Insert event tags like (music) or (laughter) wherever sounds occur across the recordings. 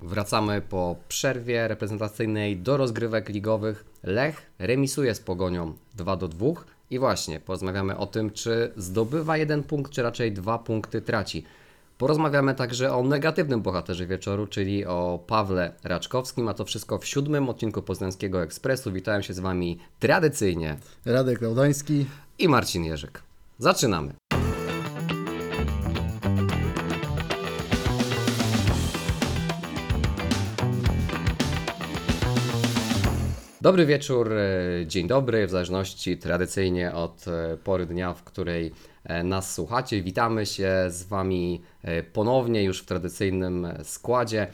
Wracamy po przerwie reprezentacyjnej do rozgrywek ligowych. Lech remisuje z Pogonią 2 do 2 i właśnie porozmawiamy o tym, czy zdobywa jeden punkt, czy raczej dwa punkty traci. Porozmawiamy także o negatywnym bohaterze wieczoru, czyli o Pawle Raczkowskim, a to wszystko w siódmym odcinku Poznańskiego Ekspresu. Witałem się z Wami tradycyjnie Radek Laudański. i Marcin Jerzyk. Zaczynamy. Dobry wieczór, e, dzień dobry, w zależności tradycyjnie od e, pory dnia, w której e, nas słuchacie. Witamy się z Wami ponownie już w tradycyjnym składzie.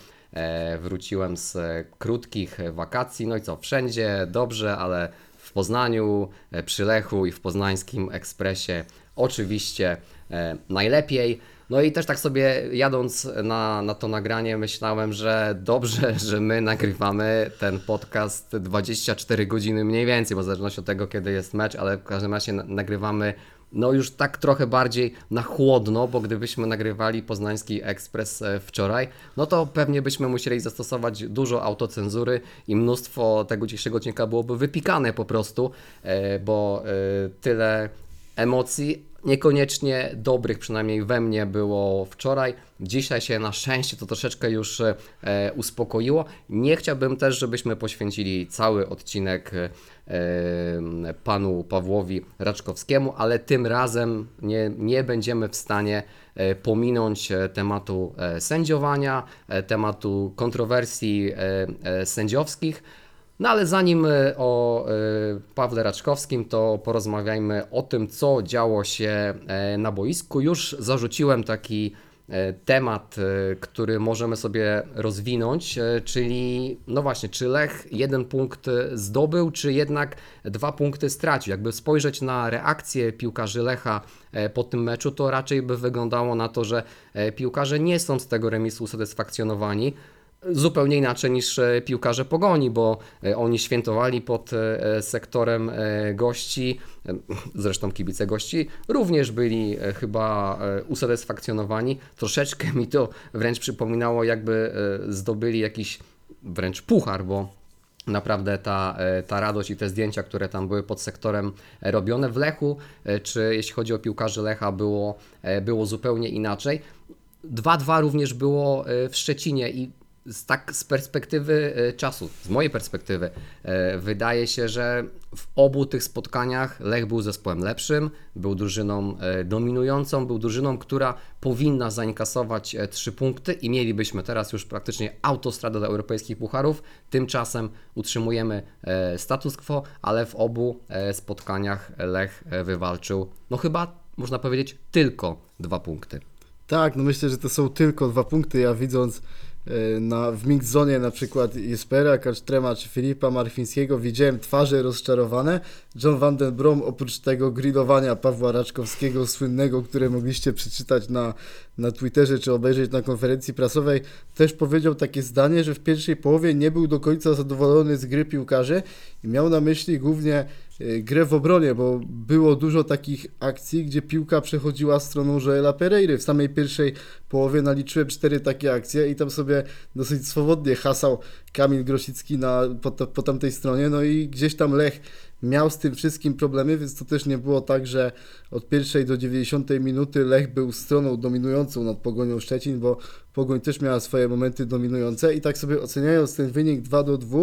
Wróciłem z krótkich wakacji, no i co, wszędzie dobrze, ale w Poznaniu, przy Lechu i w poznańskim ekspresie oczywiście najlepiej. No i też tak sobie jadąc na, na to nagranie myślałem, że dobrze, (laughs) że my nagrywamy ten podcast 24 godziny mniej więcej, bo w zależności od tego kiedy jest mecz, ale w każdym razie na- nagrywamy no już tak trochę bardziej na chłodno, bo gdybyśmy nagrywali Poznański Ekspres e, wczoraj, no to pewnie byśmy musieli zastosować dużo autocenzury i mnóstwo tego dzisiejszego odcinka byłoby wypikane po prostu, e, bo e, tyle emocji, niekoniecznie dobrych, przynajmniej we mnie było wczoraj. Dzisiaj się na szczęście to troszeczkę już e, uspokoiło. Nie chciałbym też, żebyśmy poświęcili cały odcinek e, panu Pawłowi Raczkowskiemu, ale tym razem nie, nie będziemy w stanie e, pominąć tematu sędziowania, tematu kontrowersji sędziowskich. No ale zanim e, o e, Pawle Raczkowskim, to porozmawiajmy o tym, co działo się e, na boisku. Już zarzuciłem taki temat, który możemy sobie rozwinąć, czyli no właśnie, czy Lech jeden punkt zdobył, czy jednak dwa punkty stracił. Jakby spojrzeć na reakcję piłkarzy Lecha po tym meczu, to raczej by wyglądało na to, że piłkarze nie są z tego remisu usatysfakcjonowani zupełnie inaczej niż e, piłkarze Pogoni, bo e, oni świętowali pod e, sektorem gości, zresztą kibice gości również byli chyba usatysfakcjonowani. Troszeczkę mi to wręcz przypominało, jakby zdobyli jakiś wręcz puchar, bo Naprawdę ta, ta radość i te zdjęcia, które tam były pod sektorem robione w Lechu, czy jeśli chodzi o piłkarzy Lecha, było, było zupełnie inaczej. 2-2 również było w Szczecinie i z tak z perspektywy e, czasu, z mojej perspektywy, e, wydaje się, że w obu tych spotkaniach Lech był zespołem lepszym, był drużyną e, dominującą, był drużyną, która powinna zainkasować trzy punkty i mielibyśmy teraz już praktycznie autostradę do europejskich pucharów. Tymczasem utrzymujemy status quo, ale w obu spotkaniach Lech wywalczył, no chyba można powiedzieć, tylko dwa punkty. Tak, no myślę, że to są tylko dwa punkty. Ja widząc na, w mix zone na przykład Jespera, Kasztrema czy Filipa Marfińskiego widziałem twarze rozczarowane. John Van den Brom oprócz tego grilowania Pawła Raczkowskiego słynnego, które mogliście przeczytać na, na Twitterze czy obejrzeć na konferencji prasowej, też powiedział takie zdanie, że w pierwszej połowie nie był do końca zadowolony z gry piłkarzy i miał na myśli głównie e, grę w obronie, bo było dużo takich akcji, gdzie piłka przechodziła stroną Joela Pereiry. W samej pierwszej połowie naliczyłem cztery takie akcje i tam sobie dosyć swobodnie hasał Kamil Grosicki na, po, po tamtej stronie, no i gdzieś tam Lech miał z tym wszystkim problemy, więc to też nie było tak, że od pierwszej do 90 minuty Lech był stroną dominującą nad Pogonią Szczecin, bo Pogoń też miała swoje momenty dominujące i tak sobie oceniając ten wynik 2 do 2,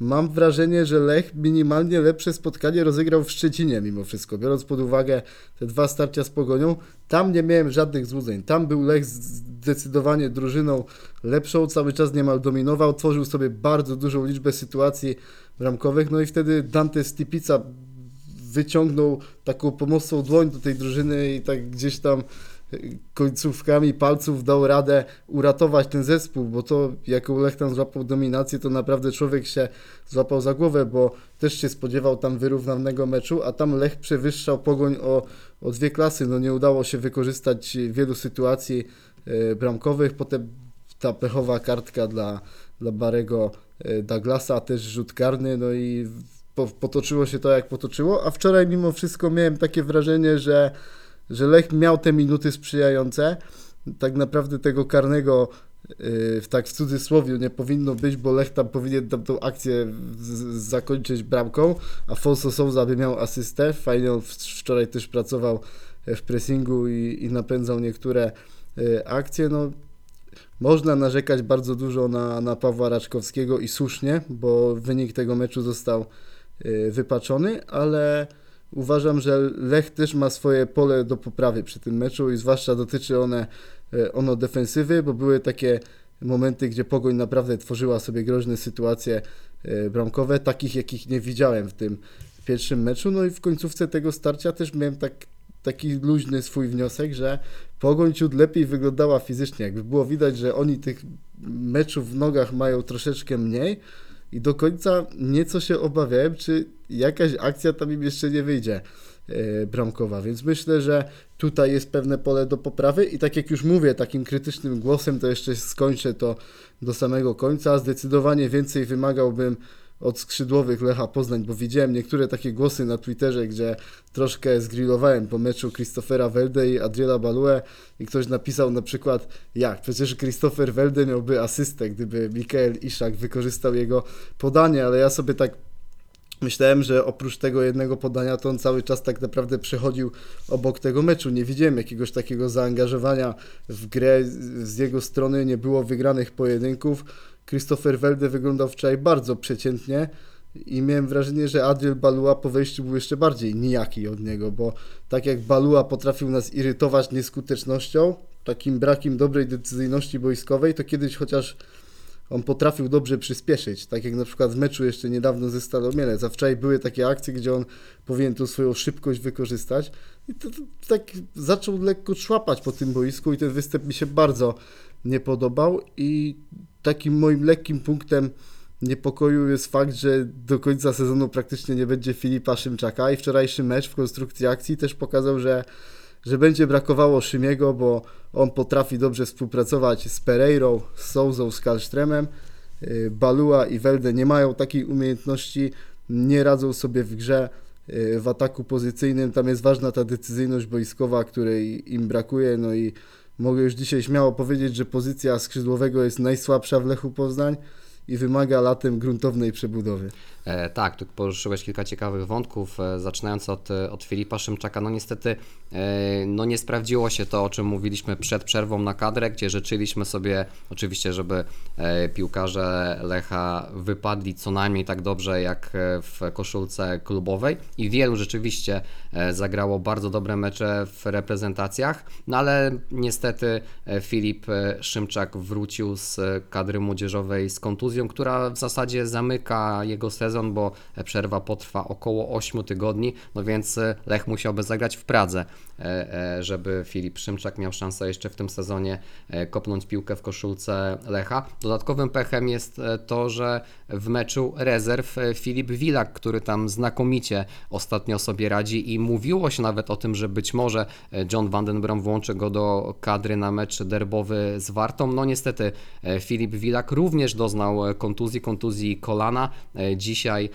Mam wrażenie, że Lech minimalnie lepsze spotkanie rozegrał w Szczecinie mimo wszystko, biorąc pod uwagę te dwa starcia z Pogonią. Tam nie miałem żadnych złudzeń. Tam był Lech zdecydowanie drużyną lepszą, cały czas niemal dominował, tworzył sobie bardzo dużą liczbę sytuacji bramkowych, no i wtedy Dante Stipica wyciągnął taką pomocną dłoń do tej drużyny i tak gdzieś tam końcówkami palców dał radę uratować ten zespół, bo to jaką Lech tam złapał dominację, to naprawdę człowiek się złapał za głowę, bo też się spodziewał tam wyrównanego meczu, a tam Lech przewyższał Pogoń o, o dwie klasy. No nie udało się wykorzystać wielu sytuacji e, bramkowych, potem ta pechowa kartka dla, dla Barego e, Douglasa, też rzut karny, no i po, potoczyło się to jak potoczyło, a wczoraj mimo wszystko miałem takie wrażenie, że że Lech miał te minuty sprzyjające. Tak naprawdę tego karnego yy, w tak w cudzysłowie nie powinno być, bo Lech tam powinien tam tą akcję zakończyć bramką, a Fonso Souza by miał asystę. Fajnie on wczoraj też pracował w pressingu i, i napędzał niektóre yy, akcje. No, można narzekać bardzo dużo na, na Pawła Raczkowskiego i słusznie, bo wynik tego meczu został yy, wypaczony, ale uważam, że Lech też ma swoje pole do poprawy przy tym meczu i zwłaszcza dotyczy one, e, ono defensywy, bo były takie momenty, gdzie Pogoń naprawdę tworzyła sobie groźne sytuacje e, bramkowe, takich jakich nie widziałem w tym pierwszym meczu. No i w końcówce tego starcia też miałem tak, taki luźny swój wniosek, że Pogoń ciut lepiej wyglądała fizycznie. Jakby było widać, że oni tych meczów w nogach mają troszeczkę mniej, i do końca nieco się obawiałem, czy jakaś akcja tam im jeszcze nie wyjdzie e, bramkowa, więc myślę, że tutaj jest pewne pole do poprawy i tak jak już mówię takim krytycznym głosem, to jeszcze skończę to do samego końca. Zdecydowanie więcej wymagałbym od skrzydłowych Lecha Poznań, bo widziałem niektóre takie głosy na Twitterze, gdzie troszkę zgrillowałem po meczu Christophera Welde i Adriela Balue i ktoś napisał na przykład, jak, przecież Christopher Welde miałby asystę, gdyby Mikael Iszak wykorzystał jego podanie, ale ja sobie tak Myślałem, że oprócz tego jednego podania, to on cały czas tak naprawdę przechodził obok tego meczu. Nie widziałem jakiegoś takiego zaangażowania w grę z jego strony, nie było wygranych pojedynków. Christopher Welde wyglądał wczoraj bardzo przeciętnie i miałem wrażenie, że Adriel Balua po wejściu był jeszcze bardziej nijaki od niego, bo tak jak Balua potrafił nas irytować nieskutecznością, takim brakiem dobrej decyzyjności boiskowej, to kiedyś chociaż on potrafił dobrze przyspieszyć, tak jak na przykład w meczu jeszcze niedawno ze Stalą Mielec, a wczoraj były takie akcje, gdzie on powinien tą swoją szybkość wykorzystać i to, to, tak zaczął lekko szłapać po tym boisku i ten występ mi się bardzo nie podobał i takim moim lekkim punktem niepokoju jest fakt, że do końca sezonu praktycznie nie będzie Filipa Szymczaka i wczorajszy mecz w konstrukcji akcji też pokazał, że, że będzie brakowało Szymiego, bo on potrafi dobrze współpracować z Pereirą, z Souzą, z Kalstremem. Y, Balua i Welde nie mają takiej umiejętności, nie radzą sobie w grze y, w ataku pozycyjnym. Tam jest ważna ta decyzyjność boiskowa, której im brakuje. No i mogę już dzisiaj śmiało powiedzieć, że pozycja skrzydłowego jest najsłabsza w Lechu Poznań i wymaga latem gruntownej przebudowy. E, tak, tu poruszyłeś kilka ciekawych wątków, e, zaczynając od, e, od Filipa Szymczaka. No niestety no nie sprawdziło się to, o czym mówiliśmy przed przerwą na kadrę, gdzie życzyliśmy sobie oczywiście, żeby e, piłkarze Lecha wypadli co najmniej tak dobrze jak e, w koszulce klubowej. I wielu rzeczywiście e, zagrało bardzo dobre mecze w reprezentacjach, no ale niestety e, Filip e, Szymczak wrócił z e, kadry młodzieżowej z kontuzją, która w zasadzie zamyka jego sezon, bo przerwa potrwa około 8 tygodni, no więc e, Lech musiałby zagrać w Pradze, e, e, żeby Filip Szymczak miał szansę jeszcze w tym sezonie e, kopnąć piłkę w koszulce Lecha. Dodatkowym pechem jest e, to, że w meczu rezerw e, Filip Wilak, który tam znakomicie ostatnio sobie radzi i mówiło się nawet o tym, że być może e, John Vandenbrom włączy go do kadry na mecz derbowy z Wartą. No niestety e, Filip Wilak również doznał e, kontuzji, kontuzji kolana. E, Dzisiaj e,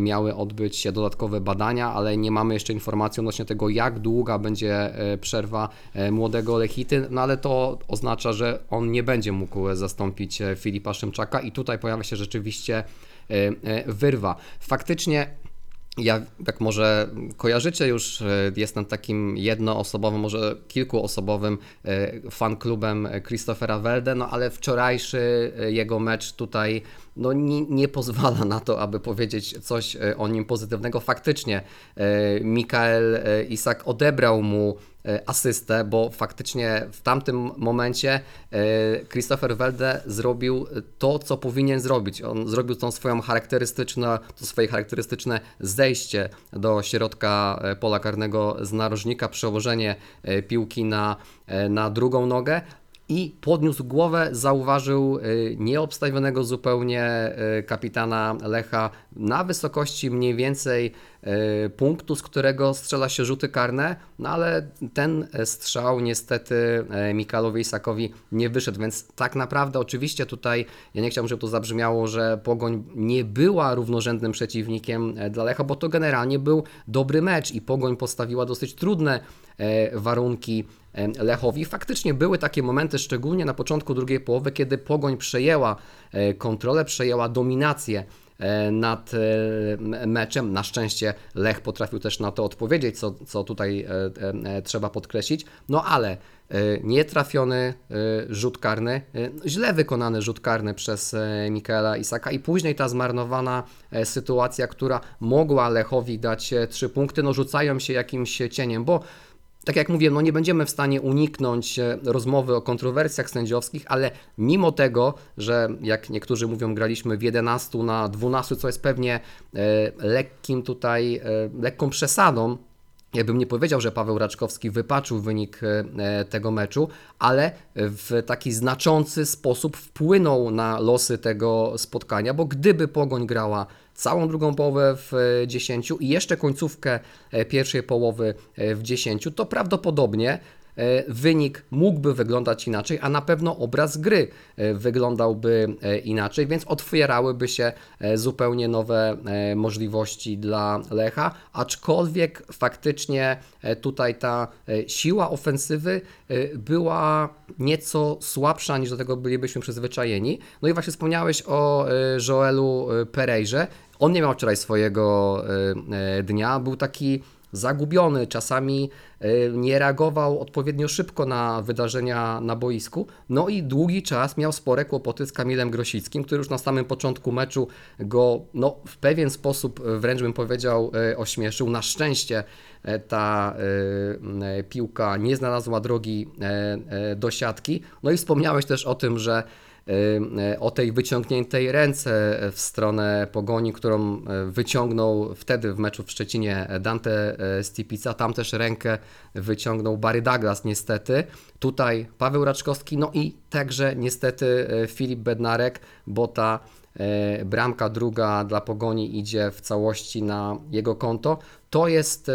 miały odbyć się dodatkowe badania, ale nie mamy jeszcze informacji odnośnie tego, jak długa będzie e, przerwa e, młodego Lechity, no ale to oznacza, że on nie będzie mógł zastąpić e, Filipa Szymczaka i tutaj pojawia się rzeczywiście e, e, wyrwa. Faktycznie ja, jak może kojarzycie już, e, jestem takim jednoosobowym, może kilkuosobowym e, fanklubem Christophera Welde, no ale wczorajszy e, jego mecz tutaj no, nie, nie pozwala na to, aby powiedzieć coś o nim pozytywnego. Faktycznie Mikael Isak odebrał mu asystę, bo faktycznie w tamtym momencie e, Christopher Welde zrobił to, co powinien zrobić. On zrobił tą swoją charakterystyczne, to swoje charakterystyczne zejście do środka e, pola karnego z narożnika, przełożenie e, piłki na, e, na drugą nogę, i podniósł głowę, zauważył y, nieobstawionego zupełnie y, kapitana Lecha na wysokości mniej więcej e, punktu, z którego strzela się rzuty karne, no ale ten e, strzał niestety e, Mikalowi Isakowi nie wyszedł, więc tak naprawdę oczywiście tutaj ja nie chciałbym, żeby to zabrzmiało, że Pogoń nie była równorzędnym przeciwnikiem e, dla Lecha, bo to generalnie był dobry mecz i Pogoń postawiła dosyć trudne warunki Lechowi. Faktycznie były takie momenty, szczególnie na początku drugiej połowy, kiedy Pogoń przejęła e, kontrolę, przejęła dominację e, nad e, meczem. Na szczęście Lech potrafił też na to odpowiedzieć, co, co tutaj trzeba podkreślić. No ale nietrafiony rzut karny, źle wykonany rzut karny przez Mikaela Isaka i później ta zmarnowana sytuacja, która mogła Lechowi dać trzy punkty, no rzucają się jakimś cieniem, bo tak jak mówię, no nie będziemy w stanie uniknąć e, rozmowy o kontrowersjach sędziowskich, ale mimo tego, że jak niektórzy mówią, graliśmy w 11 na 12, co jest pewnie e, lekkim tutaj, e, lekką przesadą, ja bym nie powiedział, że Paweł Raczkowski wypaczył wynik tego meczu, ale w taki znaczący sposób wpłynął na losy tego spotkania, bo gdyby Pogoń grała całą drugą połowę w e, 10 i jeszcze końcówkę e, pierwszej połowy e, w 10, to prawdopodobnie e, wynik mógłby wyglądać inaczej, a na pewno obraz gry e, wyglądałby e, inaczej, więc otwierałyby się e, zupełnie nowe e, możliwości dla Lecha, aczkolwiek faktycznie e, tutaj ta e, siła ofensywy e, była nieco słabsza niż do tego bylibyśmy przyzwyczajeni. No i właśnie wspomniałeś o e, Joelu e, Perejrze. On nie miał wczoraj swojego e, e, dnia, był taki zagubiony, czasami e, nie reagował odpowiednio szybko na wydarzenia na boisku. No i długi czas miał spore kłopoty z Kamilem Grosickim, który już na samym początku meczu go no, w pewien sposób, e, wręcz bym powiedział, e, ośmieszył. Na szczęście ta piłka nie znalazła drogi do siatki. No i wspomniałeś też o tym, że o tej wyciągniętej ręce w stronę pogoni, którą e, wyciągnął wtedy w meczu w Szczecinie Dante Stipica. Tam też rękę wyciągnął Barry Douglas, niestety. Tutaj Paweł Raczkowski, no i także niestety Filip Bednarek, bo ta bramka druga dla pogoni idzie w całości na jego konto. To jest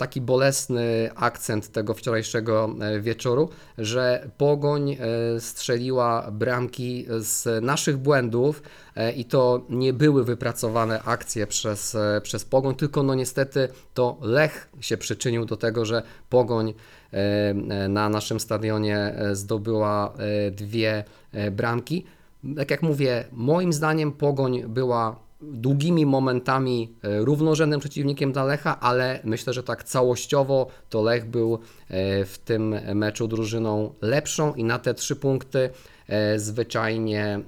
taki bolesny akcent tego wczorajszego e, wieczoru, że Pogoń e, strzeliła bramki z naszych błędów e, i to nie były wypracowane akcje przez, przez Pogoń, tylko no niestety to Lech się przyczynił do tego, że Pogoń na naszym stadionie zdobyła dwie bramki. Tak jak mówię, moim zdaniem Pogoń była długimi momentami e, równorzędnym przeciwnikiem dla Lecha, ale myślę, że tak całościowo to Lech był e, w tym meczu drużyną lepszą i na te trzy punkty zwyczajnie e,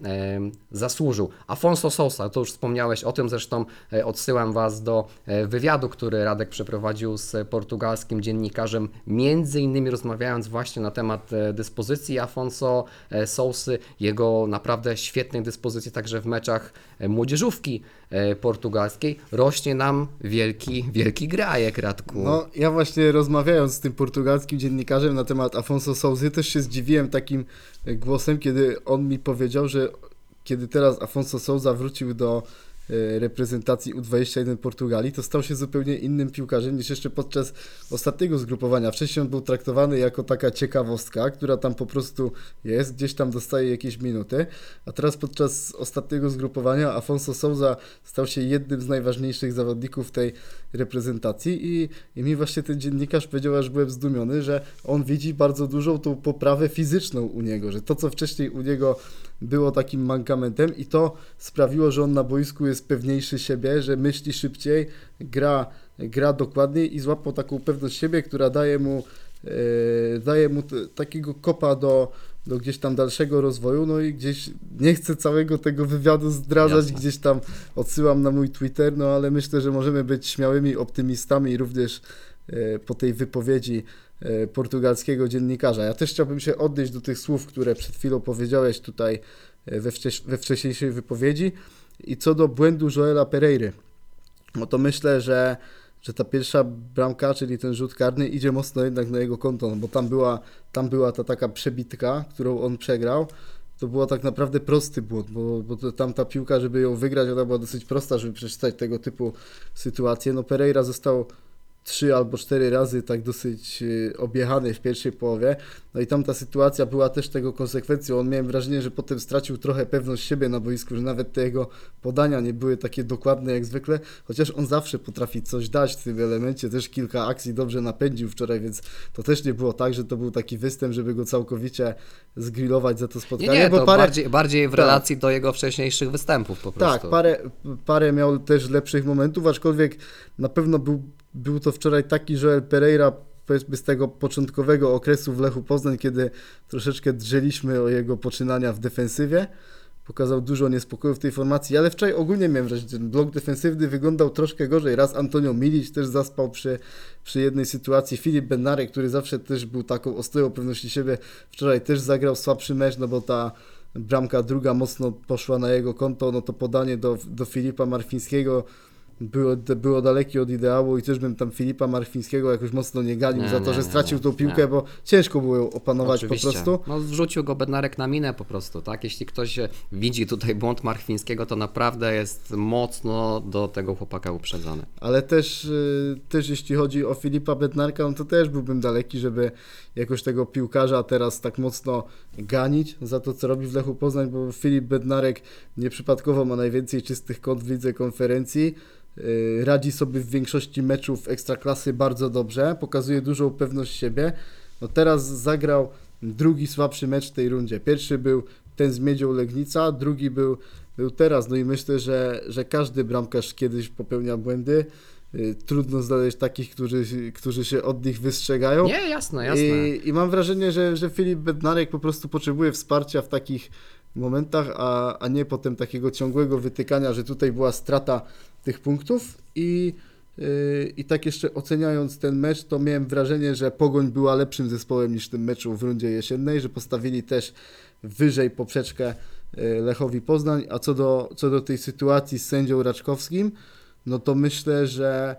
zasłużył. Afonso Sosa, to już wspomniałeś o tym, zresztą e, odsyłam Was do e, wywiadu, który Radek przeprowadził z portugalskim dziennikarzem, między innymi rozmawiając właśnie na temat e, dyspozycji Afonso e, Sousy, jego naprawdę świetnej dyspozycji także w meczach e, młodzieżówki e, portugalskiej. Rośnie nam wielki, wielki grajek, Radku. No, ja właśnie rozmawiając z tym portugalskim dziennikarzem na temat Afonso Sousy, też się zdziwiłem takim e, głosem, kiedy on mi powiedział, że kiedy teraz Afonso Souza wrócił do reprezentacji U21 Portugalii, to stał się zupełnie innym piłkarzem niż jeszcze podczas ostatniego zgrupowania. Wcześniej on był traktowany jako taka ciekawostka, która tam po prostu jest, gdzieś tam dostaje jakieś minuty, a teraz podczas ostatniego zgrupowania Afonso Souza stał się jednym z najważniejszych zawodników tej reprezentacji i, i mi właśnie ten dziennikarz powiedział, aż byłem zdumiony, że on widzi bardzo dużą tą poprawę fizyczną u niego, że to, co wcześniej u niego było takim mankamentem i to sprawiło, że on na boisku jest pewniejszy siebie, że myśli szybciej, gra, gra dokładniej i złapał taką pewność siebie, która daje mu, e, daje mu t- takiego kopa do, do gdzieś tam dalszego rozwoju, no i gdzieś nie chcę całego tego wywiadu zdradzać, Jasne. gdzieś tam odsyłam na mój Twitter, no ale myślę, że możemy być śmiałymi optymistami również e, po tej wypowiedzi portugalskiego dziennikarza. Ja też chciałbym się odnieść do tych słów, które przed chwilą powiedziałeś tutaj e, we, wcześ- we wcześniejszej wypowiedzi i co do błędu Joela Pereiry. No to myślę, że, że ta pierwsza bramka, czyli ten rzut karny idzie mocno jednak na jego konto, no bo tam była, tam była ta taka przebitka, którą on przegrał. to było tak naprawdę prosty błąd, bo, bo tam ta piłka, żeby ją wygrać, ona była dosyć prosta, żeby przeczytać tego typu sytuacje. No Pereira został trzy albo cztery razy tak dosyć y, objechany w pierwszej połowie. No i tam ta sytuacja była też tego konsekwencją. On miałem wrażenie, że potem stracił trochę pewność siebie na boisku, że nawet te jego podania nie były takie dokładne jak zwykle, chociaż on zawsze potrafi coś dać w tym elemencie. Też kilka akcji dobrze napędził wczoraj, więc to też nie było tak, że to był taki występ, żeby go całkowicie zgrillować za to Nie, spotkanie. nie, bo to parę, bardziej, bardziej w Tak. relacji do jego wcześniejszych występów po prostu. tak, parę, parę miał też lepszych momentów, aczkolwiek na pewno był, był to wczoraj taki Joel Pereira, powiedzmy z tego początkowego okresu w Lechu Poznań, kiedy troszeczkę drzeliśmy o jego poczynania w defensywie. Pokazał dużo niespodzianek w tej formacji, ale wczoraj ogólnie miałem wrażenie, że ten blok defensywny wyglądał troszkę gorzej. Raz Antonio Milic też zaspał przy, przy jednej sytuacji. Filip Bednarek, który zawsze też był taką ostoją pewności siebie, wczoraj też zagrał słabszy mecz, no bo ta bramka druga mocno poszła na jego konto, no to podanie do, do Filipa Marfińskiego było, było dalekie od ideału i też bym tam Filipa Marfińskiego jakoś mocno nie ganił Nie, za to, nie, że stracił nie, tą piłkę, nie. bo ciężko było ją opanować Oczywiście. po prostu. No, wrzucił go Bednarek na minę po prostu, tak? Jeśli ktoś widzi tutaj błąd Marchwińskiego, to naprawdę jest mocno do tego chłopaka uprzedzony. Ale też, y, też jeśli chodzi o Filipa Bednarka, no to też byłbym daleki, żeby jakoś tego piłkarza teraz tak mocno ganić za to, co robi w Lechu Poznań, bo Filip Bednarek nieprzypadkowo ma najwięcej czystych kąt w lidze konferencji. Y, Radzi sobie w większości meczów ekstraklasy bardzo dobrze, pokazuje dużą pewność siebie. No teraz zagrał drugi słabszy mecz w tej rundzie. Pierwszy był ten z Miedzią Legnica, drugi był, był teraz. No i myślę, że, że każdy bramkarz kiedyś popełnia błędy. Y, Trudno znaleźć takich, którzy, którzy się od nich wystrzegają. Nie, jasne, jasne. I, I mam wrażenie, że, że Filip Bednarek po prostu potrzebuje wsparcia w takich momentach, a, a nie potem takiego ciągłego wytykania, że tutaj była strata tych punktów. I, yy, I tak jeszcze oceniając ten mecz, to miałem wrażenie, że Pogoń była lepszym zespołem niż w tym meczu w rundzie jesiennej, że postawili też wyżej poprzeczkę yy, Lechowi Poznań. A co do, co do tej sytuacji z sędzią Raczkowskim, no to myślę, że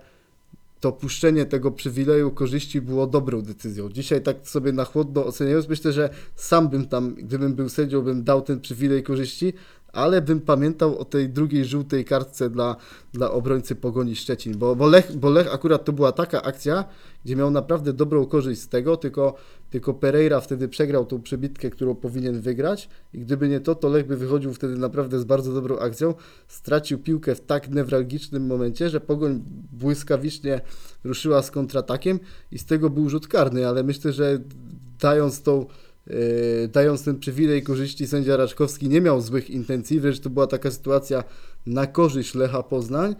to puszczenie tego przywileju korzyści było dobrą decyzją. Dzisiaj tak sobie na chłodno oceniając, myślę, że sam bym tam, gdybym był sędzią, bym dał ten przywilej korzyści, ale bym pamiętał o tej drugiej żółtej kartce dla, dla obrońcy Pogoni Szczecin, bo, bo, Lech, bo Lech akurat to była taka akcja, gdzie miał naprawdę dobrą korzyść z tego, tylko, tylko Pereira wtedy przegrał tą przebitkę, którą powinien wygrać i gdyby nie to, to Lech by wychodził wtedy naprawdę z bardzo dobrą akcją, stracił piłkę w tak newralgicznym momencie, że Pogoń błyskawicznie ruszyła z kontratakiem i z tego był rzut karny, ale myślę, że dając tą dając ten przywilej korzyści sędzia Raczkowski nie miał złych intencji, wręcz to była taka sytuacja na korzyść Lecha Poznań,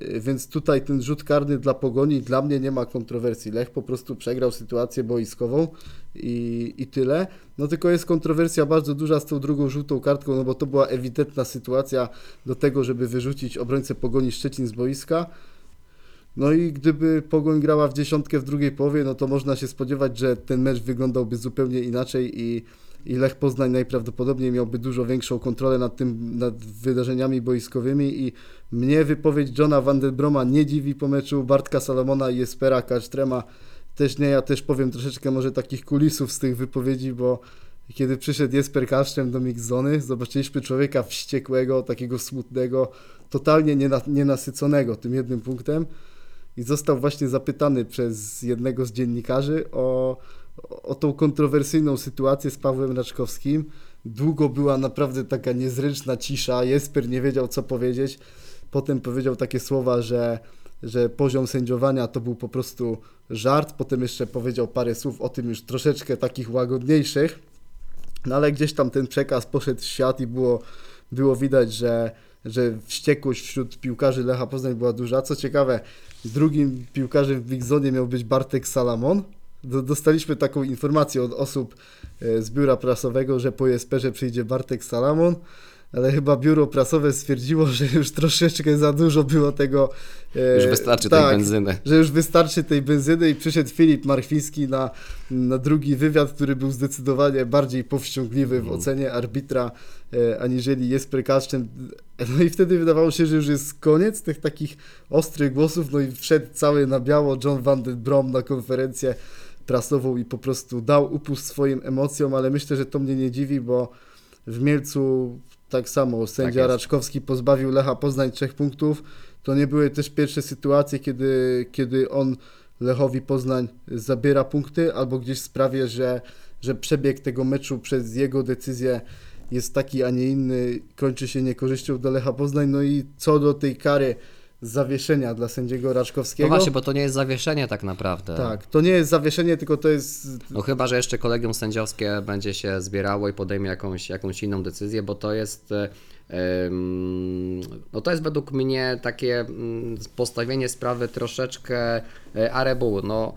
yy, więc tutaj ten rzut karny dla Pogoni dla mnie nie ma kontrowersji. Lech po prostu przegrał sytuację boiskową i, i tyle. No tylko jest kontrowersja bardzo duża z tą drugą żółtą kartką, no bo to była ewidentna sytuacja do tego, żeby wyrzucić obrońcę Pogoni Szczecin z boiska. No i gdyby Pogoń grała w dziesiątkę w drugiej połowie, no to można się spodziewać, że ten mecz wyglądałby zupełnie inaczej i, i Lech Poznań najprawdopodobniej miałby dużo większą kontrolę nad tym, nad wydarzeniami boiskowymi. I mnie wypowiedź Johna Vandenbroma nie dziwi po meczu Bartka Salomona i Jespera Kasztrema też nie, ja też powiem troszeczkę może takich kulisów z tych wypowiedzi, bo kiedy przyszedł Jesper Kasztrem do Mixzony, zobaczyliśmy człowieka wściekłego, takiego smutnego, totalnie niena, nienasyconego tym jednym punktem i został właśnie zapytany przez jednego z dziennikarzy o, o tą kontrowersyjną sytuację z Pawłem Raczkowskim. Długo była naprawdę taka niezręczna cisza, Jesper nie wiedział co powiedzieć. Potem powiedział takie słowa, że, że poziom sędziowania to był po prostu żart. Potem jeszcze powiedział parę słów o tym już troszeczkę takich łagodniejszych. No ale gdzieś tam ten przekaz poszedł w świat i było, było widać, że, że wściekłość wśród piłkarzy Lecha Poznań była duża. Co ciekawe, drugim piłkarzem w Big Zone miał być Bartek Salamon. Do- Dostaliśmy taką informację od osób e, z biura prasowego, że po Jesperze przyjdzie Bartek Salamon, ale chyba biuro prasowe stwierdziło, (laughs) że już troszeczkę za dużo było tego. e, Już wystarczy tej tak, benzyny. że już wystarczy tej benzyny i przyszedł Filip Marchwiński na, na drugi wywiad, który był zdecydowanie bardziej powściągliwy w Mhm. ocenie arbitra aniżeli Jesper Kaszczyn. No i wtedy wydawało się, że już jest koniec tych takich ostrych głosów, no i wszedł cały na biało John Van den Brom na konferencję prasową i po prostu dał upust swoim emocjom, ale myślę, że to mnie nie dziwi, bo w Mielcu tak samo sędzia jest. Raczkowski pozbawił Lecha Poznań trzech punktów. To nie były też pierwsze sytuacje, kiedy, kiedy on Lechowi Poznań zabiera punkty, albo gdzieś sprawia, że, że przebieg tego meczu przez jego decyzję jest taki, a nie inny, kończy się niekorzyścią dla Lecha Poznań. No i co do tej kary zawieszenia dla sędziego No Raczkowskiego. właśnie, bo to nie jest zawieszenie tak naprawdę. Tak, to nie jest zawieszenie, tylko to jest No chyba, że jeszcze kolegium sędziowskie będzie się zbierało i podejmie jakąś, jakąś inną decyzję, bo to jest e, no to jest według mnie takie mm, postawienie sprawy troszeczkę e, arebu. No,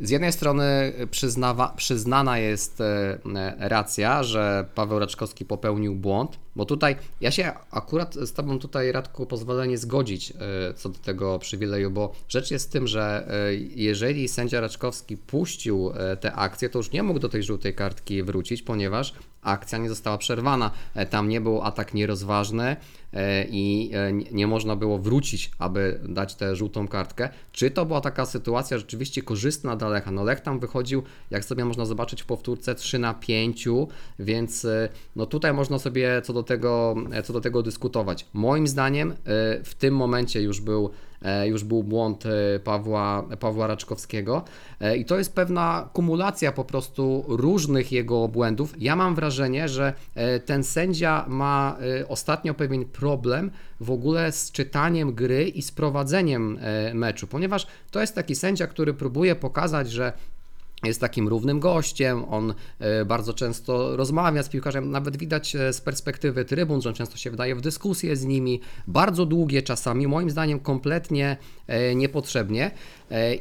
z jednej strony przyznawa, przyznana jest e, racja, że Paweł Raczkowski popełnił błąd, bo tutaj ja się akurat z Tobą tutaj, Radku, pozwolę nie zgodzić e, co do tego przywileju, bo rzecz jest w tym, że e, jeżeli sędzia Raczkowski puścił e, tę akcję, to już nie mógł do tej żółtej kartki wrócić, ponieważ akcja nie została przerwana. E, Tam nie był atak nierozważny e, i e, nie- można było wrócić, aby dać tę żółtą kartkę. Czy to była taka sytuacja rzeczywiście korzystna dla Lecha? No Lech tam wychodził, jak sobie można zobaczyć w powtórce, 3 na 5, więc e, no tutaj można sobie co do tego, e, co do tego dyskutować. Moim zdaniem e, w tym momencie już był e, już był błąd e, Pawła, Pawła Raczkowskiego E, i to jest pewna kumulacja po prostu różnych jego błędów. Ja mam wrażenie, że e, ten sędzia ma e, ostatnio pewien problem w ogóle z czytaniem gry i z prowadzeniem e, meczu, ponieważ to jest taki sędzia, który próbuje pokazać, że jest takim równym gościem, on e, bardzo często rozmawia z piłkarzem, nawet widać e, z perspektywy trybun, że on często się wdaje w dyskusje z nimi, bardzo długie czasami, moim zdaniem kompletnie e, niepotrzebnie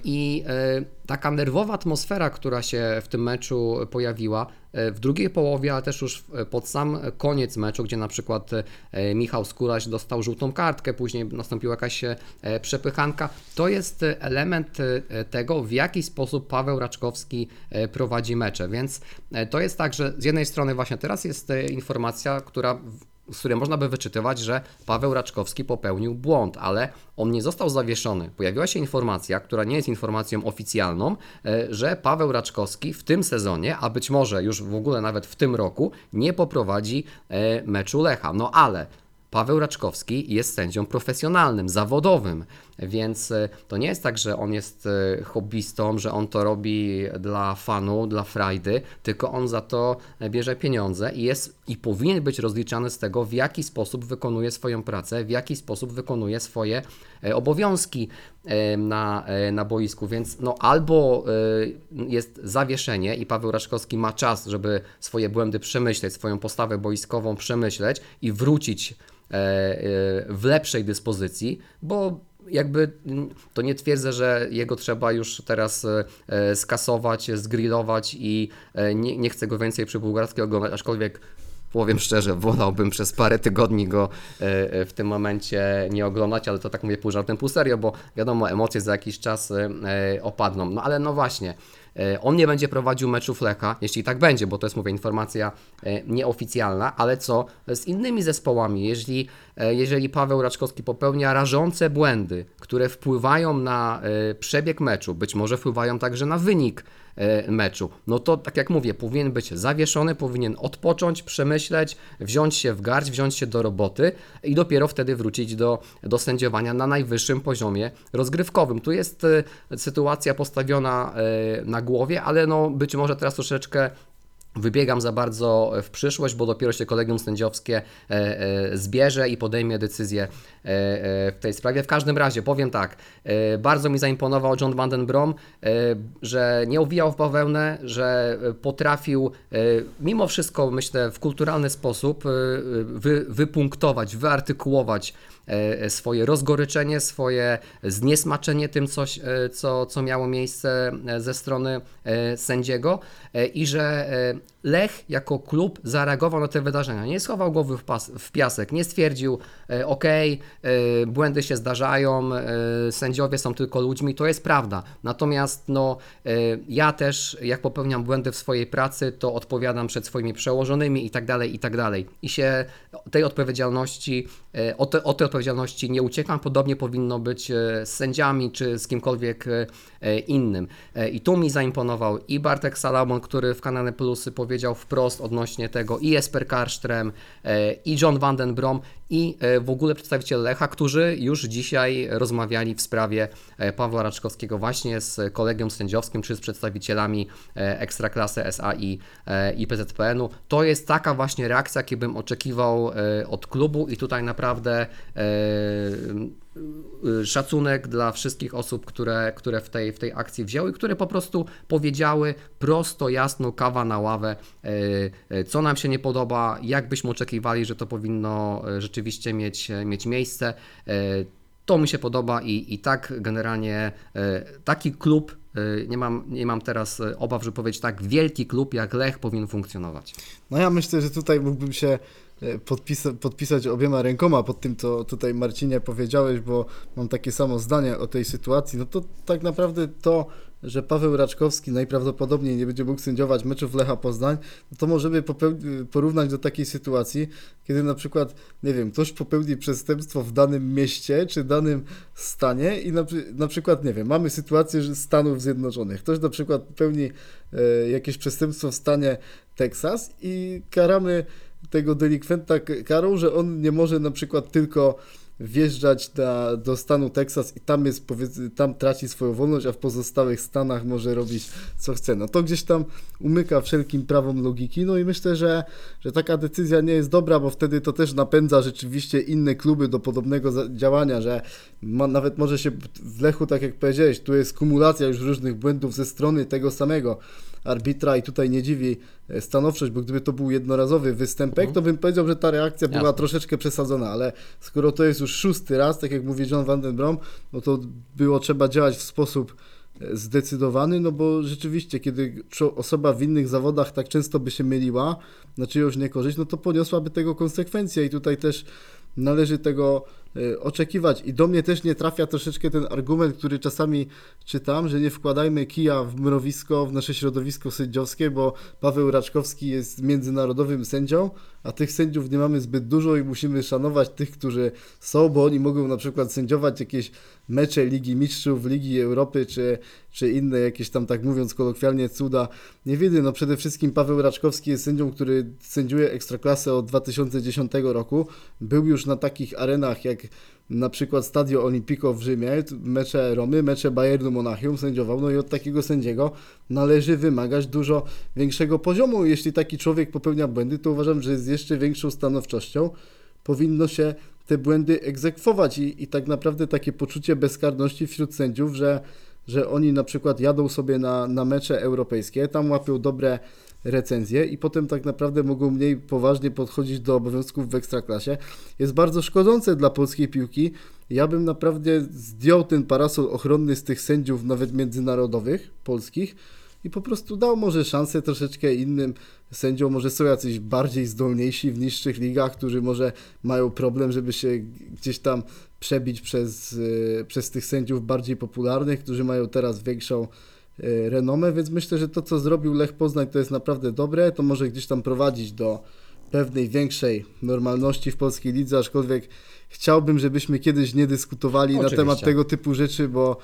i e, taka nerwowa atmosfera, która się w tym meczu pojawiła, e, w drugiej połowie, ale też już pod sam koniec meczu, gdzie na przykład e, Michał Skóraś dostał żółtą kartkę, później nastąpiła jakaś e, przepychanka, to jest e, element e, tego, w jaki sposób Paweł Raczkowski e, prowadzi mecze, więc e, to jest tak, że z jednej strony właśnie teraz jest e, informacja, która z której można by wyczytywać, że Paweł Raczkowski popełnił błąd, ale on nie został zawieszony. Pojawiła się informacja, która nie jest informacją oficjalną, e, że Paweł Raczkowski w tym sezonie, a być może już w ogóle nawet w tym roku, nie poprowadzi e, meczu Lecha. No ale Paweł Raczkowski jest sędzią profesjonalnym, zawodowym, więc e, to nie jest tak, że on jest e, hobbystą, że on to robi dla fanu, dla frajdy, tylko on za to bierze pieniądze i jest i powinien być rozliczany z tego, w jaki sposób wykonuje swoją pracę, w jaki sposób wykonuje swoje e, obowiązki e, na, e, na boisku, więc no albo e, jest zawieszenie i Paweł Raczkowski ma czas, żeby swoje błędy przemyśleć, swoją postawę boiskową przemyśleć i wrócić e, e, w lepszej dyspozycji, bo jakby to nie twierdzę, że jego trzeba już teraz e, e, skasować, zgrillować i e, nie, nie chcę go więcej przy bułgarskiej oglądać, aczkolwiek powiem szczerze, wolałbym przez parę tygodni go w tym momencie nie oglądać, ale to tak mówię pół żartem, pół serio, bo wiadomo, emocje za jakiś czas opadną. No ale no właśnie, on nie będzie prowadził meczów Lecha, jeśli tak będzie, bo to jest, mówię, informacja e, nieoficjalna, ale co z innymi zespołami? Jeżeli, e, jeżeli Paweł Raczkowski popełnia rażące błędy, które wpływają na e, przebieg meczu, być może wpływają także na wynik e, meczu, no to tak jak mówię, powinien być zawieszony, powinien odpocząć, przemyśleć, wziąć się w garść, wziąć się do roboty i dopiero wtedy wrócić do, do sędziowania na najwyższym poziomie rozgrywkowym. Tu jest e, sytuacja postawiona e, na głowie, ale no być może teraz troszeczkę wybiegam za bardzo w przyszłość, bo dopiero się kolegium sędziowskie e, e, zbierze i podejmie decyzję e, w tej sprawie. W każdym razie powiem tak, bardzo mi zaimponował John Van Brom, że nie owijał w bawełnę, że potrafił mimo wszystko, myślę, w kulturalny sposób wy, wypunktować, wyartykułować swoje rozgoryczenie, swoje zniesmaczenie tym, coś, e, co, co miało miejsce e, ze strony e, sędziego e, i że e, Lech jako klub zareagował na te wydarzenia. Nie schował głowy w, pas, w piasek, nie stwierdził, e, ok, e, błędy się zdarzają, e, sędziowie są tylko ludźmi, to jest prawda. Natomiast no, e, ja też, jak popełniam błędy w swojej pracy, to odpowiadam przed swoimi przełożonymi i tak dalej, i tak dalej. I się tej odpowiedzialności, e, o, te, o tej odpowiedzialności nie uciekam. Podobnie powinno być e, z sędziami czy z kimkolwiek e, e, innym. I tu mi zaimponował i Bartek Salamon, który w kanale Plus przewodniczący powiedział wprost odnośnie tego i Jesper Karsztrem, i John van den Brom, i e, w ogóle przedstawiciele Lecha, którzy już dzisiaj rozmawiali w sprawie e, Pawła Raczkowskiego właśnie z kolegium sędziowskim, czy z przedstawicielami e, Ekstraklasy SA i, i PZPN-u. To jest taka właśnie reakcja, jakiej bym oczekiwał od klubu i tutaj naprawdę szacunek dla wszystkich osób, które, które w, tej, w tej akcji wzięły, które po prostu powiedziały prosto, jasno, kawa na ławę, y, y, co nam się nie podoba, jak byśmy oczekiwali, że to powinno y, rzeczywiście mieć, mieć miejsce. Y, To mi się podoba i, i tak generalnie y, taki klub, y, nie mam, nie mam teraz y, obaw, żeby powiedzieć tak, wielki klub jak Lech powinien funkcjonować. No ja myślę, że tutaj mógłbym się podpisa- podpisać obiema rękoma pod tym, co tutaj Marcinie powiedziałeś, bo mam takie samo zdanie o tej sytuacji. No to tak naprawdę to, że Paweł Raczkowski najprawdopodobniej nie będzie mógł sędziować meczów Lecha Poznań, no to możemy popeł- porównać do takiej sytuacji, kiedy na przykład, nie wiem, ktoś popełni przestępstwo w danym mieście czy danym stanie i na, na przykład, nie wiem, mamy sytuację Stanów Zjednoczonych. Ktoś na przykład popełni e, jakieś przestępstwo w stanie Teksas i karamy tego delikwenta karą, że on nie może na przykład tylko wjeżdżać do stanu Teksas i tam jest, tam traci swoją wolność, a w pozostałych stanach może robić co chce. No to gdzieś tam umyka wszelkim prawom logiki, no i myślę, że, że taka decyzja nie jest dobra, bo wtedy to też napędza rzeczywiście inne kluby do podobnego działania, że ma, nawet może się w Lechu, tak jak powiedziałeś, tu jest kumulacja już różnych błędów ze strony tego samego arbitra i tutaj nie dziwi e, stanowczość, bo gdyby to był jednorazowy występek, to bym powiedział, że ta reakcja była troszeczkę przesadzona, ale skoro to jest już szósty raz, tak jak mówi John Van den Brom, no to było trzeba działać w sposób e, zdecydowany, no bo rzeczywiście, kiedy osoba w innych zawodach tak często by się myliła na czyjąś niekorzyść, no to poniosłaby tego konsekwencje i tutaj też należy tego oczekiwać. I do mnie też nie trafia troszeczkę ten argument, który czasami czytam, że nie wkładajmy kija w mrowisko, w nasze środowisko sędziowskie, bo Paweł Raczkowski jest międzynarodowym sędzią, a tych sędziów nie mamy zbyt dużo i musimy szanować tych, którzy są, bo oni mogą na przykład sędziować jakieś mecze Ligi Mistrzów, Ligi Europy, czy, czy inne jakieś tam, tak mówiąc kolokwialnie, cuda. Nie wiemy, no przede wszystkim Paweł Raczkowski jest sędzią, który sędziuje Ekstraklasę od 2010 roku. Był już na takich arenach jak na przykład Stadio Olimpico w Rzymie, mecze Romy, mecze Bayernu Monachium sędziował, no i od takiego sędziego należy wymagać dużo większego poziomu. Jeśli taki człowiek popełnia błędy, to uważam, że z jeszcze większą stanowczością powinno się te błędy egzekwować i, i tak naprawdę takie poczucie bezkarności wśród sędziów, że, że oni na przykład jadą sobie na, na mecze europejskie, tam łapią dobre recenzje i potem tak naprawdę mogą mniej poważnie podchodzić do obowiązków w ekstraklasie, jest bardzo szkodzące dla polskiej piłki. Ja bym naprawdę zdjął ten parasol ochronny z tych sędziów, nawet międzynarodowych, polskich, i po prostu dał może szansę troszeczkę innym sędziom, może są jacyś bardziej zdolniejsi w niższych ligach, którzy może mają problem, żeby się gdzieś tam przebić przez, e, przez tych sędziów bardziej popularnych, którzy mają teraz większą e, renomę, więc myślę, że to, co zrobił Lech Poznań, to jest naprawdę dobre, to może gdzieś tam prowadzić do pewnej większej normalności w polskiej lidze, aczkolwiek chciałbym, żebyśmy kiedyś nie dyskutowali na Oczywiście. temat tego typu rzeczy, bo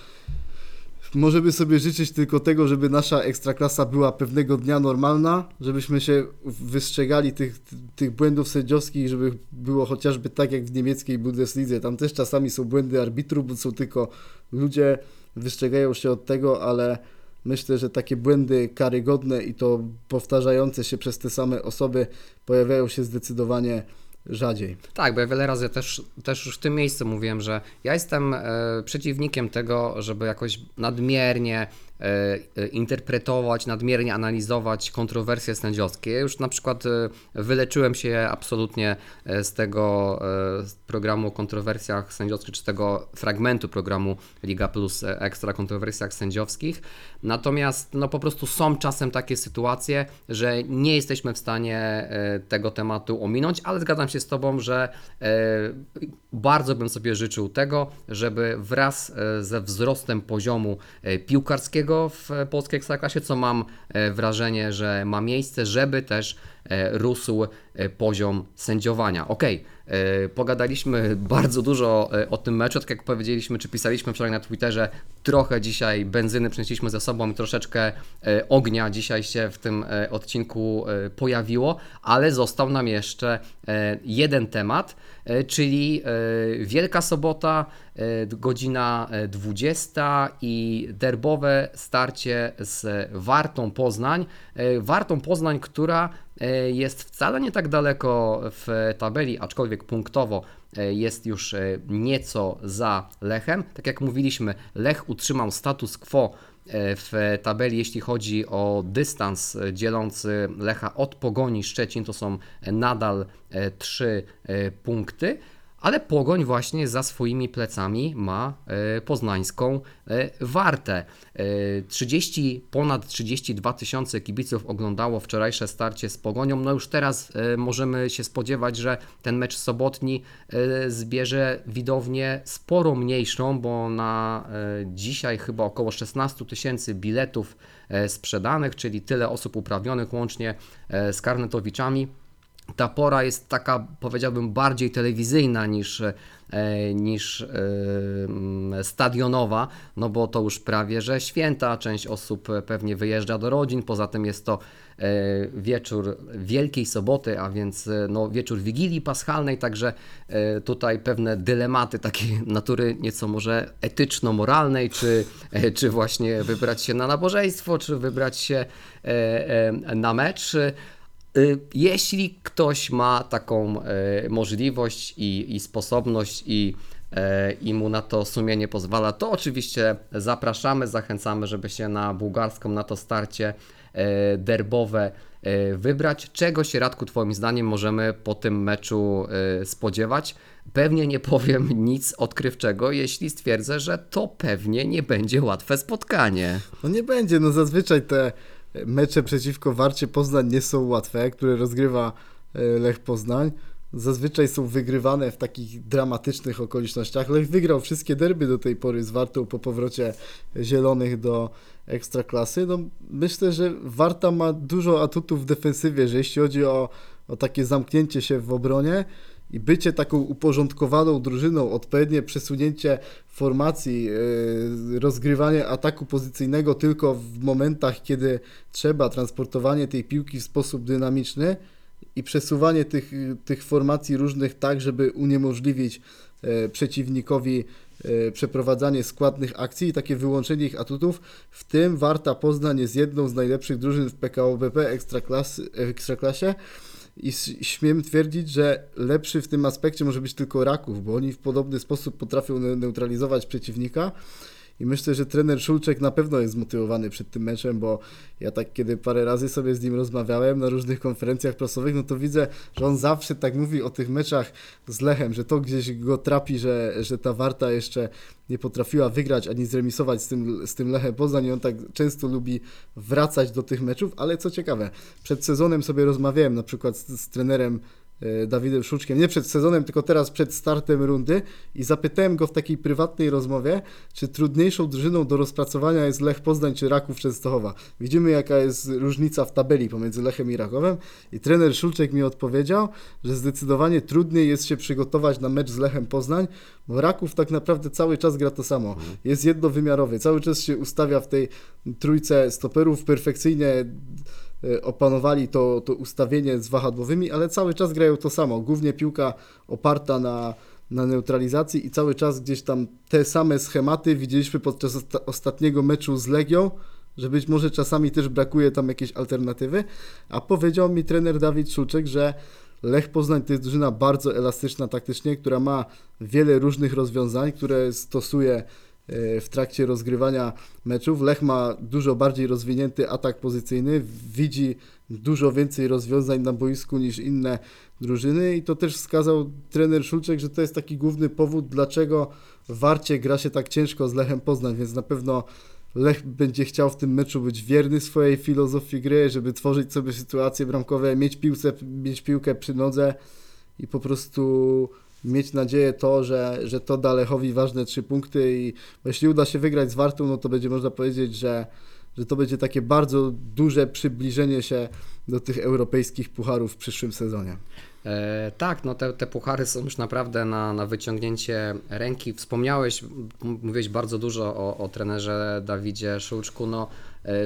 Możemy sobie życzyć tylko tego, żeby nasza ekstraklasa była pewnego dnia normalna, żebyśmy się wystrzegali tych, tych błędów sędziowskich, żeby było chociażby tak jak w niemieckiej Bundeslidze. Tam też czasami są błędy arbitrów, bo są tylko ludzie, wystrzegają się od tego, ale myślę, że takie błędy karygodne i to powtarzające się przez te same osoby pojawiają się zdecydowanie rzadziej. Tak, bo ja wiele razy też, też już w tym miejscu mówiłem, że ja jestem e, przeciwnikiem tego, żeby jakoś nadmiernie interpretować, nadmiernie analizować kontrowersje sędziowskie. Ja już na przykład e, wyleczyłem się absolutnie e, z tego e, programu o kontrowersjach sędziowskich, czy tego fragmentu programu Liga Plus e, Ekstra kontrowersjach sędziowskich. Natomiast no po prostu są czasem takie sytuacje, że nie jesteśmy w stanie e, tego tematu ominąć, ale zgadzam się z Tobą, że e, bardzo bym sobie życzył tego, żeby wraz e, ze wzrostem poziomu e, piłkarskiego w e, polskiej ekstraklasie, co mam e, wrażenie, że ma miejsce, żeby też rósł e, poziom sędziowania. Okej, e, pogadaliśmy (laughs) bardzo dużo e, o tym meczu, tak jak powiedzieliśmy, czy pisaliśmy wczoraj na Twitterze, trochę dzisiaj benzyny przynieśliśmy ze sobą i troszeczkę e, ognia dzisiaj się w tym e, odcinku e, pojawiło, ale został nam jeszcze e, jeden temat, e, czyli e, Wielka Sobota, e, godzina e, 20 i derbowe starcie z Wartą Poznań. E, Wartą Poznań, która e, jest wcale nie tak daleko w tabeli, aczkolwiek punktowo e, jest już e, nieco za Lechem. Tak jak mówiliśmy, Lech utrzymał status quo e, w tabeli, jeśli chodzi o dystans e, dzielący Lecha od Pogoni Szczecin, to są e, nadal e, trzy e, punkty. Ale Pogoń właśnie za swoimi plecami ma e, poznańską e, wartę. E, 30, ponad 32 tysiące kibiców oglądało wczorajsze starcie z Pogonią. No już teraz e, możemy się spodziewać, że ten mecz sobotni e, zbierze widownię sporo mniejszą, bo na e, dzisiaj chyba około 16 tysięcy biletów e, sprzedanych, czyli tyle osób uprawnionych łącznie e, z karnetowiczami ta pora jest taka, powiedziałbym, bardziej telewizyjna niż, e, niż e, mm, stadionowa, no bo to już prawie że święta, część osób pewnie wyjeżdża do rodzin, poza tym jest to e, wieczór Wielkiej Soboty, a więc no, wieczór Wigilii Paschalnej, także tutaj pewne dylematy takiej natury nieco może etyczno-moralnej, czy, czy właśnie wybrać się na nabożeństwo, czy wybrać się na mecz. Y, Jeśli ktoś ma taką e, możliwość i, i sposobność i, e, i mu na to sumienie pozwala, to oczywiście zapraszamy, zachęcamy, żeby się na bułgarską, na to starcie derbowe wybrać. Czego się, Radku, Twoim zdaniem możemy po tym meczu spodziewać? Pewnie nie powiem (laughs) nic odkrywczego, jeśli stwierdzę, że to pewnie nie będzie łatwe spotkanie. No nie będzie, no zazwyczaj te mecze przeciwko Warcie Poznań nie są łatwe, które rozgrywa e, Lech Poznań. Zazwyczaj są wygrywane w takich dramatycznych okolicznościach. Lech wygrał wszystkie derby do tej pory z Wartą po powrocie Zielonych do Ekstraklasy. No, myślę, że Warta ma dużo atutów w defensywie, że jeśli chodzi o, o takie zamknięcie się w obronie i bycie taką uporządkowaną drużyną, odpowiednie przesunięcie formacji, yy, rozgrywanie ataku pozycyjnego tylko w momentach, kiedy trzeba, transportowanie tej piłki w sposób dynamiczny i przesuwanie tych, tych formacji różnych tak, żeby uniemożliwić e, przeciwnikowi e, przeprowadzanie składnych akcji i takie wyłączenie ich atutów. W tym Warta Poznań jest jedną z najlepszych drużyn w PKO BP Ekstraklasy, Ekstraklasie i śmiem twierdzić, że lepszy w tym aspekcie może być tylko Raków, bo oni w podobny sposób potrafią ne- neutralizować przeciwnika. I myślę, że trener Szulczek na pewno jest zmotywowany przed tym meczem, bo ja tak kiedy parę razy sobie z nim rozmawiałem na różnych konferencjach prasowych, no to widzę, że on zawsze tak mówi o tych meczach z Lechem, że to gdzieś go trapi, że, że ta Warta jeszcze nie potrafiła wygrać ani zremisować z tym, z tym Lechem Poznań i on tak często lubi wracać do tych meczów, ale co ciekawe, przed sezonem sobie rozmawiałem na przykład z, z trenerem Dawidem Szuczkiem, nie przed sezonem, tylko teraz przed startem rundy. I zapytałem go w takiej prywatnej rozmowie, czy trudniejszą drużyną do rozpracowania jest Lech Poznań czy Raków Częstochowa. Widzimy jaka jest różnica w tabeli pomiędzy Lechem i Rakowem. I trener Szulczek mi odpowiedział, że zdecydowanie trudniej jest się przygotować na mecz z Lechem Poznań, bo Raków tak naprawdę cały czas gra to samo. Jest jednowymiarowy, cały czas się ustawia w tej trójce stoperów perfekcyjnie. e, opanowali to, to ustawienie z wahadłowymi, ale cały czas grają to samo. Głównie piłka oparta na, na neutralizacji i cały czas gdzieś tam te same schematy widzieliśmy podczas osta- ostatniego meczu z Legią, że być może czasami też brakuje tam jakiejś alternatywy, a powiedział mi trener Dawid Szulczek, że Lech Poznań to jest drużyna bardzo elastyczna taktycznie, która ma wiele różnych rozwiązań, które stosuje w trakcie rozgrywania meczów. Lech ma dużo bardziej rozwinięty atak pozycyjny, widzi dużo więcej rozwiązań na boisku niż inne drużyny i to też wskazał trener Szulczek, że to jest taki główny powód, dlaczego Warcie gra się tak ciężko z Lechem Poznań, więc na pewno Lech będzie chciał w tym meczu być wierny swojej filozofii gry, żeby tworzyć sobie sytuacje bramkowe, mieć, piłce, mieć piłkę przy nodze i po prostu mieć nadzieję to, że, że to da Lechowi ważne trzy punkty i jeśli uda się wygrać z Wartą, no to będzie można powiedzieć, że, że to będzie takie bardzo duże przybliżenie się do tych europejskich pucharów w przyszłym sezonie. E, tak, no te, te puchary są już naprawdę na, na wyciągnięcie ręki. Wspomniałeś, mówiłeś bardzo dużo o, o trenerze Dawidzie Szulczku. No,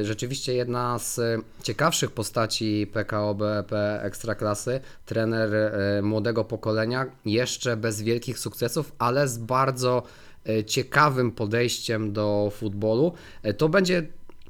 rzeczywiście jedna z e, ciekawszych postaci PKO BEP Ekstraklasy, trener e, młodego pokolenia, jeszcze bez wielkich sukcesów, ale z bardzo e, ciekawym podejściem do futbolu. E, To będzie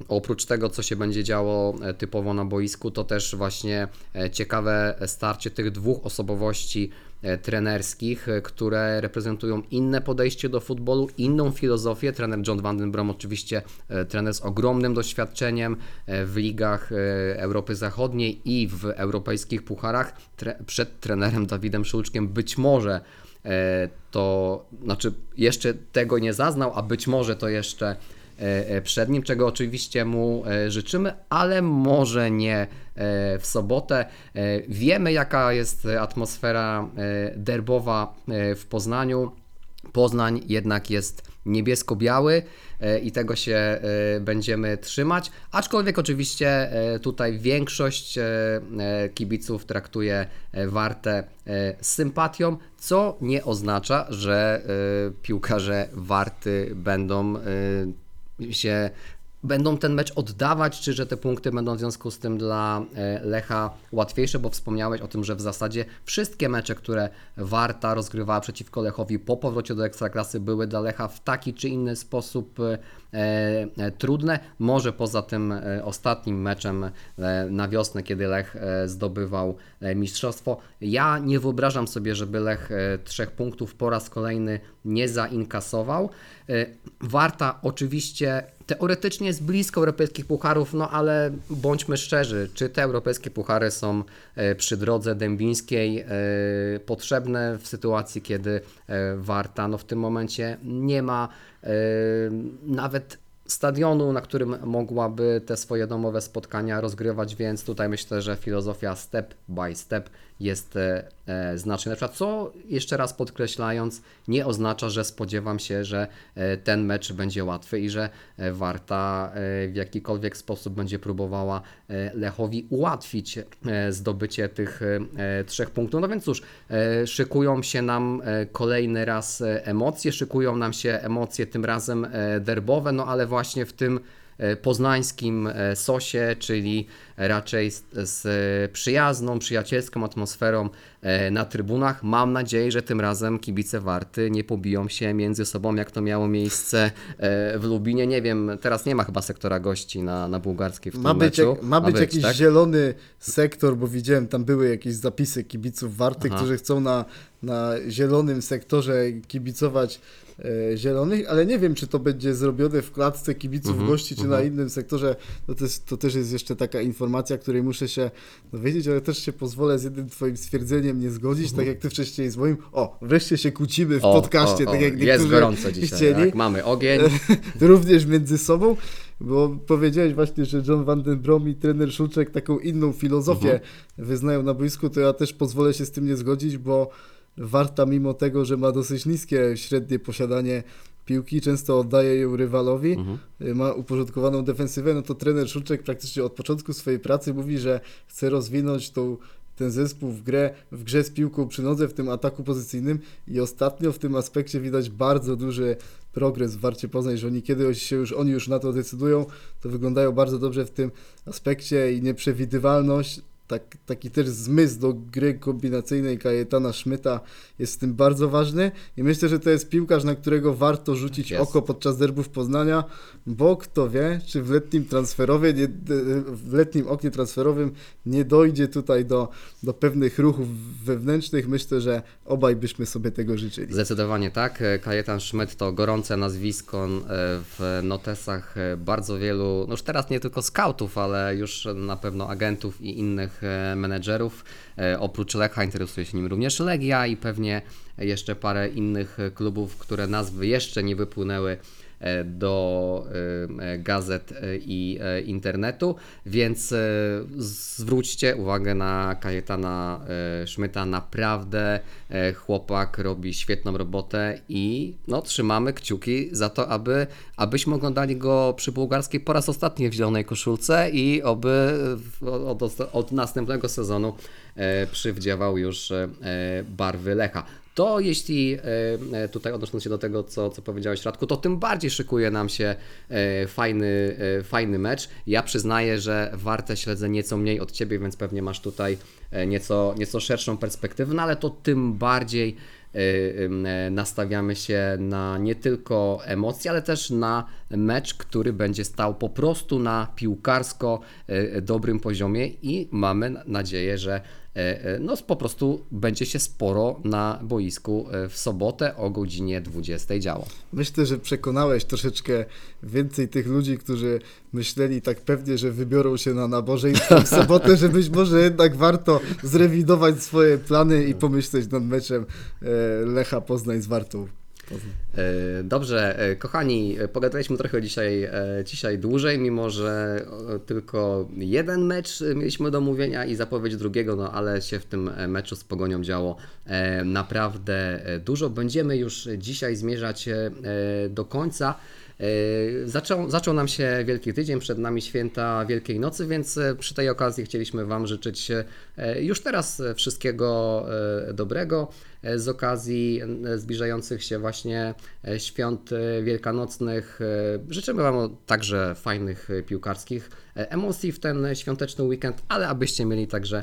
Oprócz tego, co się będzie działo e, typowo na boisku, to też właśnie e, ciekawe starcie tych dwóch osobowości e, trenerskich, które reprezentują inne podejście do futbolu, inną filozofię. Trener John Van den Brom oczywiście trener z ogromnym doświadczeniem w ligach Europy Zachodniej i w europejskich pucharach. Tre- Przed trenerem Dawidem Szulczkiem być może to, znaczy jeszcze tego nie zaznał, a być może to jeszcze przed nim, czego oczywiście mu e, życzymy, ale może nie e, w sobotę. E, Wiemy, jaka jest atmosfera e, derbowa e, w Poznaniu. Poznań jednak jest niebiesko-biały e, i tego się e, będziemy trzymać. Aczkolwiek oczywiście e, tutaj większość e, e, kibiców traktuje e, Wartę e, z sympatią, co nie oznacza, że e, piłkarze Warty będą e, się będą ten mecz oddawać, czy że te punkty będą w związku z tym dla e, Lecha łatwiejsze, bo wspomniałeś o tym, że w zasadzie wszystkie mecze, które Warta rozgrywała przeciwko Lechowi po powrocie do Ekstraklasy były dla Lecha w taki czy inny sposób e, trudne. Może poza tym e, ostatnim meczem e, na wiosnę, kiedy Lech e, zdobywał e, mistrzostwo. Ja nie wyobrażam sobie, żeby Lech e, trzech punktów po raz kolejny nie zainkasował. E, Warta oczywiście teoretycznie jest blisko europejskich pucharów, no ale bądźmy szczerzy, czy te europejskie puchary są e, przy drodze dębińskiej e, potrzebne w sytuacji, kiedy e, Warta no w tym momencie nie ma e, nawet stadionu, na którym mogłaby te swoje domowe spotkania rozgrywać, więc tutaj myślę, że filozofia step by step jest e, e, znacznie lepsza, co jeszcze raz podkreślając, nie oznacza, że spodziewam się, że e, ten mecz będzie łatwy i że Warta w jakikolwiek sposób będzie próbowała Lechowi ułatwić zdobycie tych trzech punktów. No więc cóż, szykują się nam kolejny raz emocje, szykują nam się emocje tym razem derbowe, no ale właśnie w tym poznańskim e, sosie, czyli raczej z, z przyjazną, przyjacielską atmosferą e, na trybunach. Mam nadzieję, że tym razem kibice Warty nie pobiją się między sobą, jak to miało miejsce e, w Lubinie. Nie wiem, teraz nie ma chyba sektora gości na, na bułgarskiej w tym Ma być, meczu. jak, ma być jakiś tak? zielony sektor, bo widziałem, tam były jakieś zapisy kibiców Warty, Aha. którzy chcą na, na zielonym sektorze kibicować e, zielonych, ale nie wiem, czy to będzie zrobione w klatce kibiców Mhm, gości, czy na innym sektorze. No to, jest, to też jest jeszcze taka informacja, której muszę się dowiedzieć, ale też się pozwolę z jednym twoim stwierdzeniem nie zgodzić, tak jak ty wcześniej z moim. O, wreszcie się kłócimy w O, podcaście, o, tak o, jak Jest niektórzy gorąco dzisiaj, chcieli. tak? mamy ogień. (laughs) również między sobą, bo powiedziałeś właśnie, że John Van den Brom i trener Szulczek taką inną filozofię Mhm. wyznają na boisku, to ja też pozwolę się z tym nie zgodzić, bo Warta mimo tego, że ma dosyć niskie średnie posiadanie piłki, często oddaje ją rywalowi, Mhm. y, ma uporządkowaną defensywę, no to trener Szulczek praktycznie od początku swojej pracy mówi, że chce rozwinąć tą ten zespół w grę, w grze z piłką przy nodze, w tym ataku pozycyjnym i ostatnio w tym aspekcie widać bardzo duży progres w Warcie Poznań, że oni kiedy się już, oni już na to decydują, to wyglądają bardzo dobrze w tym aspekcie i nieprzewidywalność, tak, taki też zmysł do gry kombinacyjnej Kajetana Szmyta jest w tym bardzo ważny i myślę, że to jest piłkarz, na którego warto rzucić Jest. oko podczas derbów Poznania, bo kto wie, czy w letnim transferowie, nie, w letnim oknie transferowym nie dojdzie tutaj do, do pewnych ruchów wewnętrznych. Myślę, że obaj byśmy sobie tego życzyli. Zdecydowanie tak. Kajetan Schmidt to gorące nazwisko e, w notesach bardzo wielu, no już teraz nie tylko scoutów, ale już na pewno agentów i innych e, menedżerów. E, Oprócz Lecha interesuje się nim również Legia i pewnie jeszcze parę innych klubów, które nazwy jeszcze nie wypłynęły do e, gazet e, i e, internetu, więc e, zwróćcie uwagę na Kajetana e, Szmyta. Naprawdę e, chłopak robi świetną robotę i no, trzymamy kciuki za to, aby, abyśmy oglądali go przy bułgarskiej po raz ostatni w zielonej koszulce i oby od, od, następnego sezonu e, przywdziewał już e, barwy Lecha. To jeśli e, tutaj odnosząc się do tego, co, co powiedziałeś Radku, to tym bardziej szykuje nam się e, fajny, e, fajny mecz. Ja przyznaję, że warte śledzę nieco mniej od Ciebie, więc pewnie masz tutaj nieco, nieco szerszą perspektywę, no ale to tym bardziej nastawiamy się na nie tylko emocje, ale też na mecz, który będzie stał po prostu na piłkarsko dobrym poziomie i mamy na- nadzieję, że no, po prostu będzie się sporo na boisku e, w sobotę o godzinie 20 działo. Myślę, że przekonałeś troszeczkę więcej tych ludzi, którzy myśleli tak pewnie, że wybiorą się na nabożeństwo w (laughs) sobotę, że być może jednak warto zrewidować swoje plany i pomyśleć nad meczem e, Lecha Poznań z Wartą. E, Dobrze, e, kochani, pogadaliśmy trochę dzisiaj, e, dzisiaj dłużej, mimo że tylko jeden mecz mieliśmy do mówienia i zapowiedź drugiego, no ale się w tym meczu z Pogonią działo naprawdę dużo. Będziemy już dzisiaj zmierzać do końca. E, Zaczął, zaczął nam się Wielki Tydzień, przed nami święta Wielkiej Nocy, więc e, przy tej okazji chcieliśmy Wam życzyć e, już teraz wszystkiego dobrego z okazji zbliżających się właśnie świąt wielkanocnych. Życzymy Wam także fajnych piłkarskich emocji w ten świąteczny weekend, ale abyście mieli także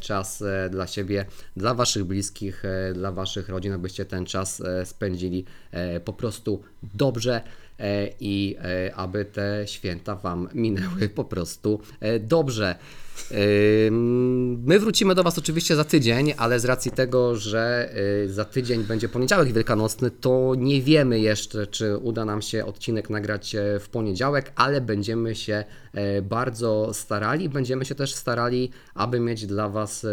czas e, dla siebie, dla Waszych bliskich, e, dla Waszych rodzin, abyście ten czas e, spędzili e, po prostu dobrze e, i e, aby te święta Wam minęły po prostu e, dobrze. My wrócimy do Was oczywiście za tydzień, ale z racji tego, że y, za tydzień będzie poniedziałek wielkanocny, to nie wiemy jeszcze, czy uda nam się odcinek nagrać e, w poniedziałek, ale będziemy się e, bardzo starali. Będziemy się też starali, aby mieć dla Was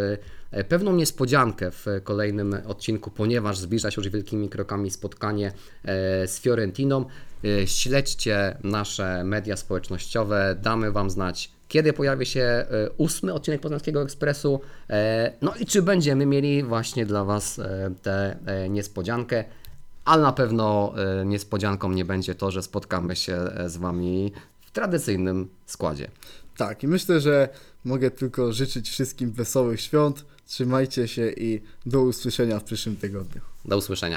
e, pewną niespodziankę w kolejnym odcinku, ponieważ zbliża się już wielkimi krokami spotkanie z Fiorentiną. Śledźcie nasze media społecznościowe, damy Wam znać kiedy pojawi się e, ósmy odcinek Poznańskiego Ekspresu. E, No i czy będziemy mieli właśnie dla Was e, tę niespodziankę. Ale na pewno niespodzianką nie będzie to, że spotkamy się z Wami w tradycyjnym składzie. Tak, i myślę, że mogę tylko życzyć wszystkim wesołych świąt. Trzymajcie się i do usłyszenia w przyszłym tygodniu. Do usłyszenia.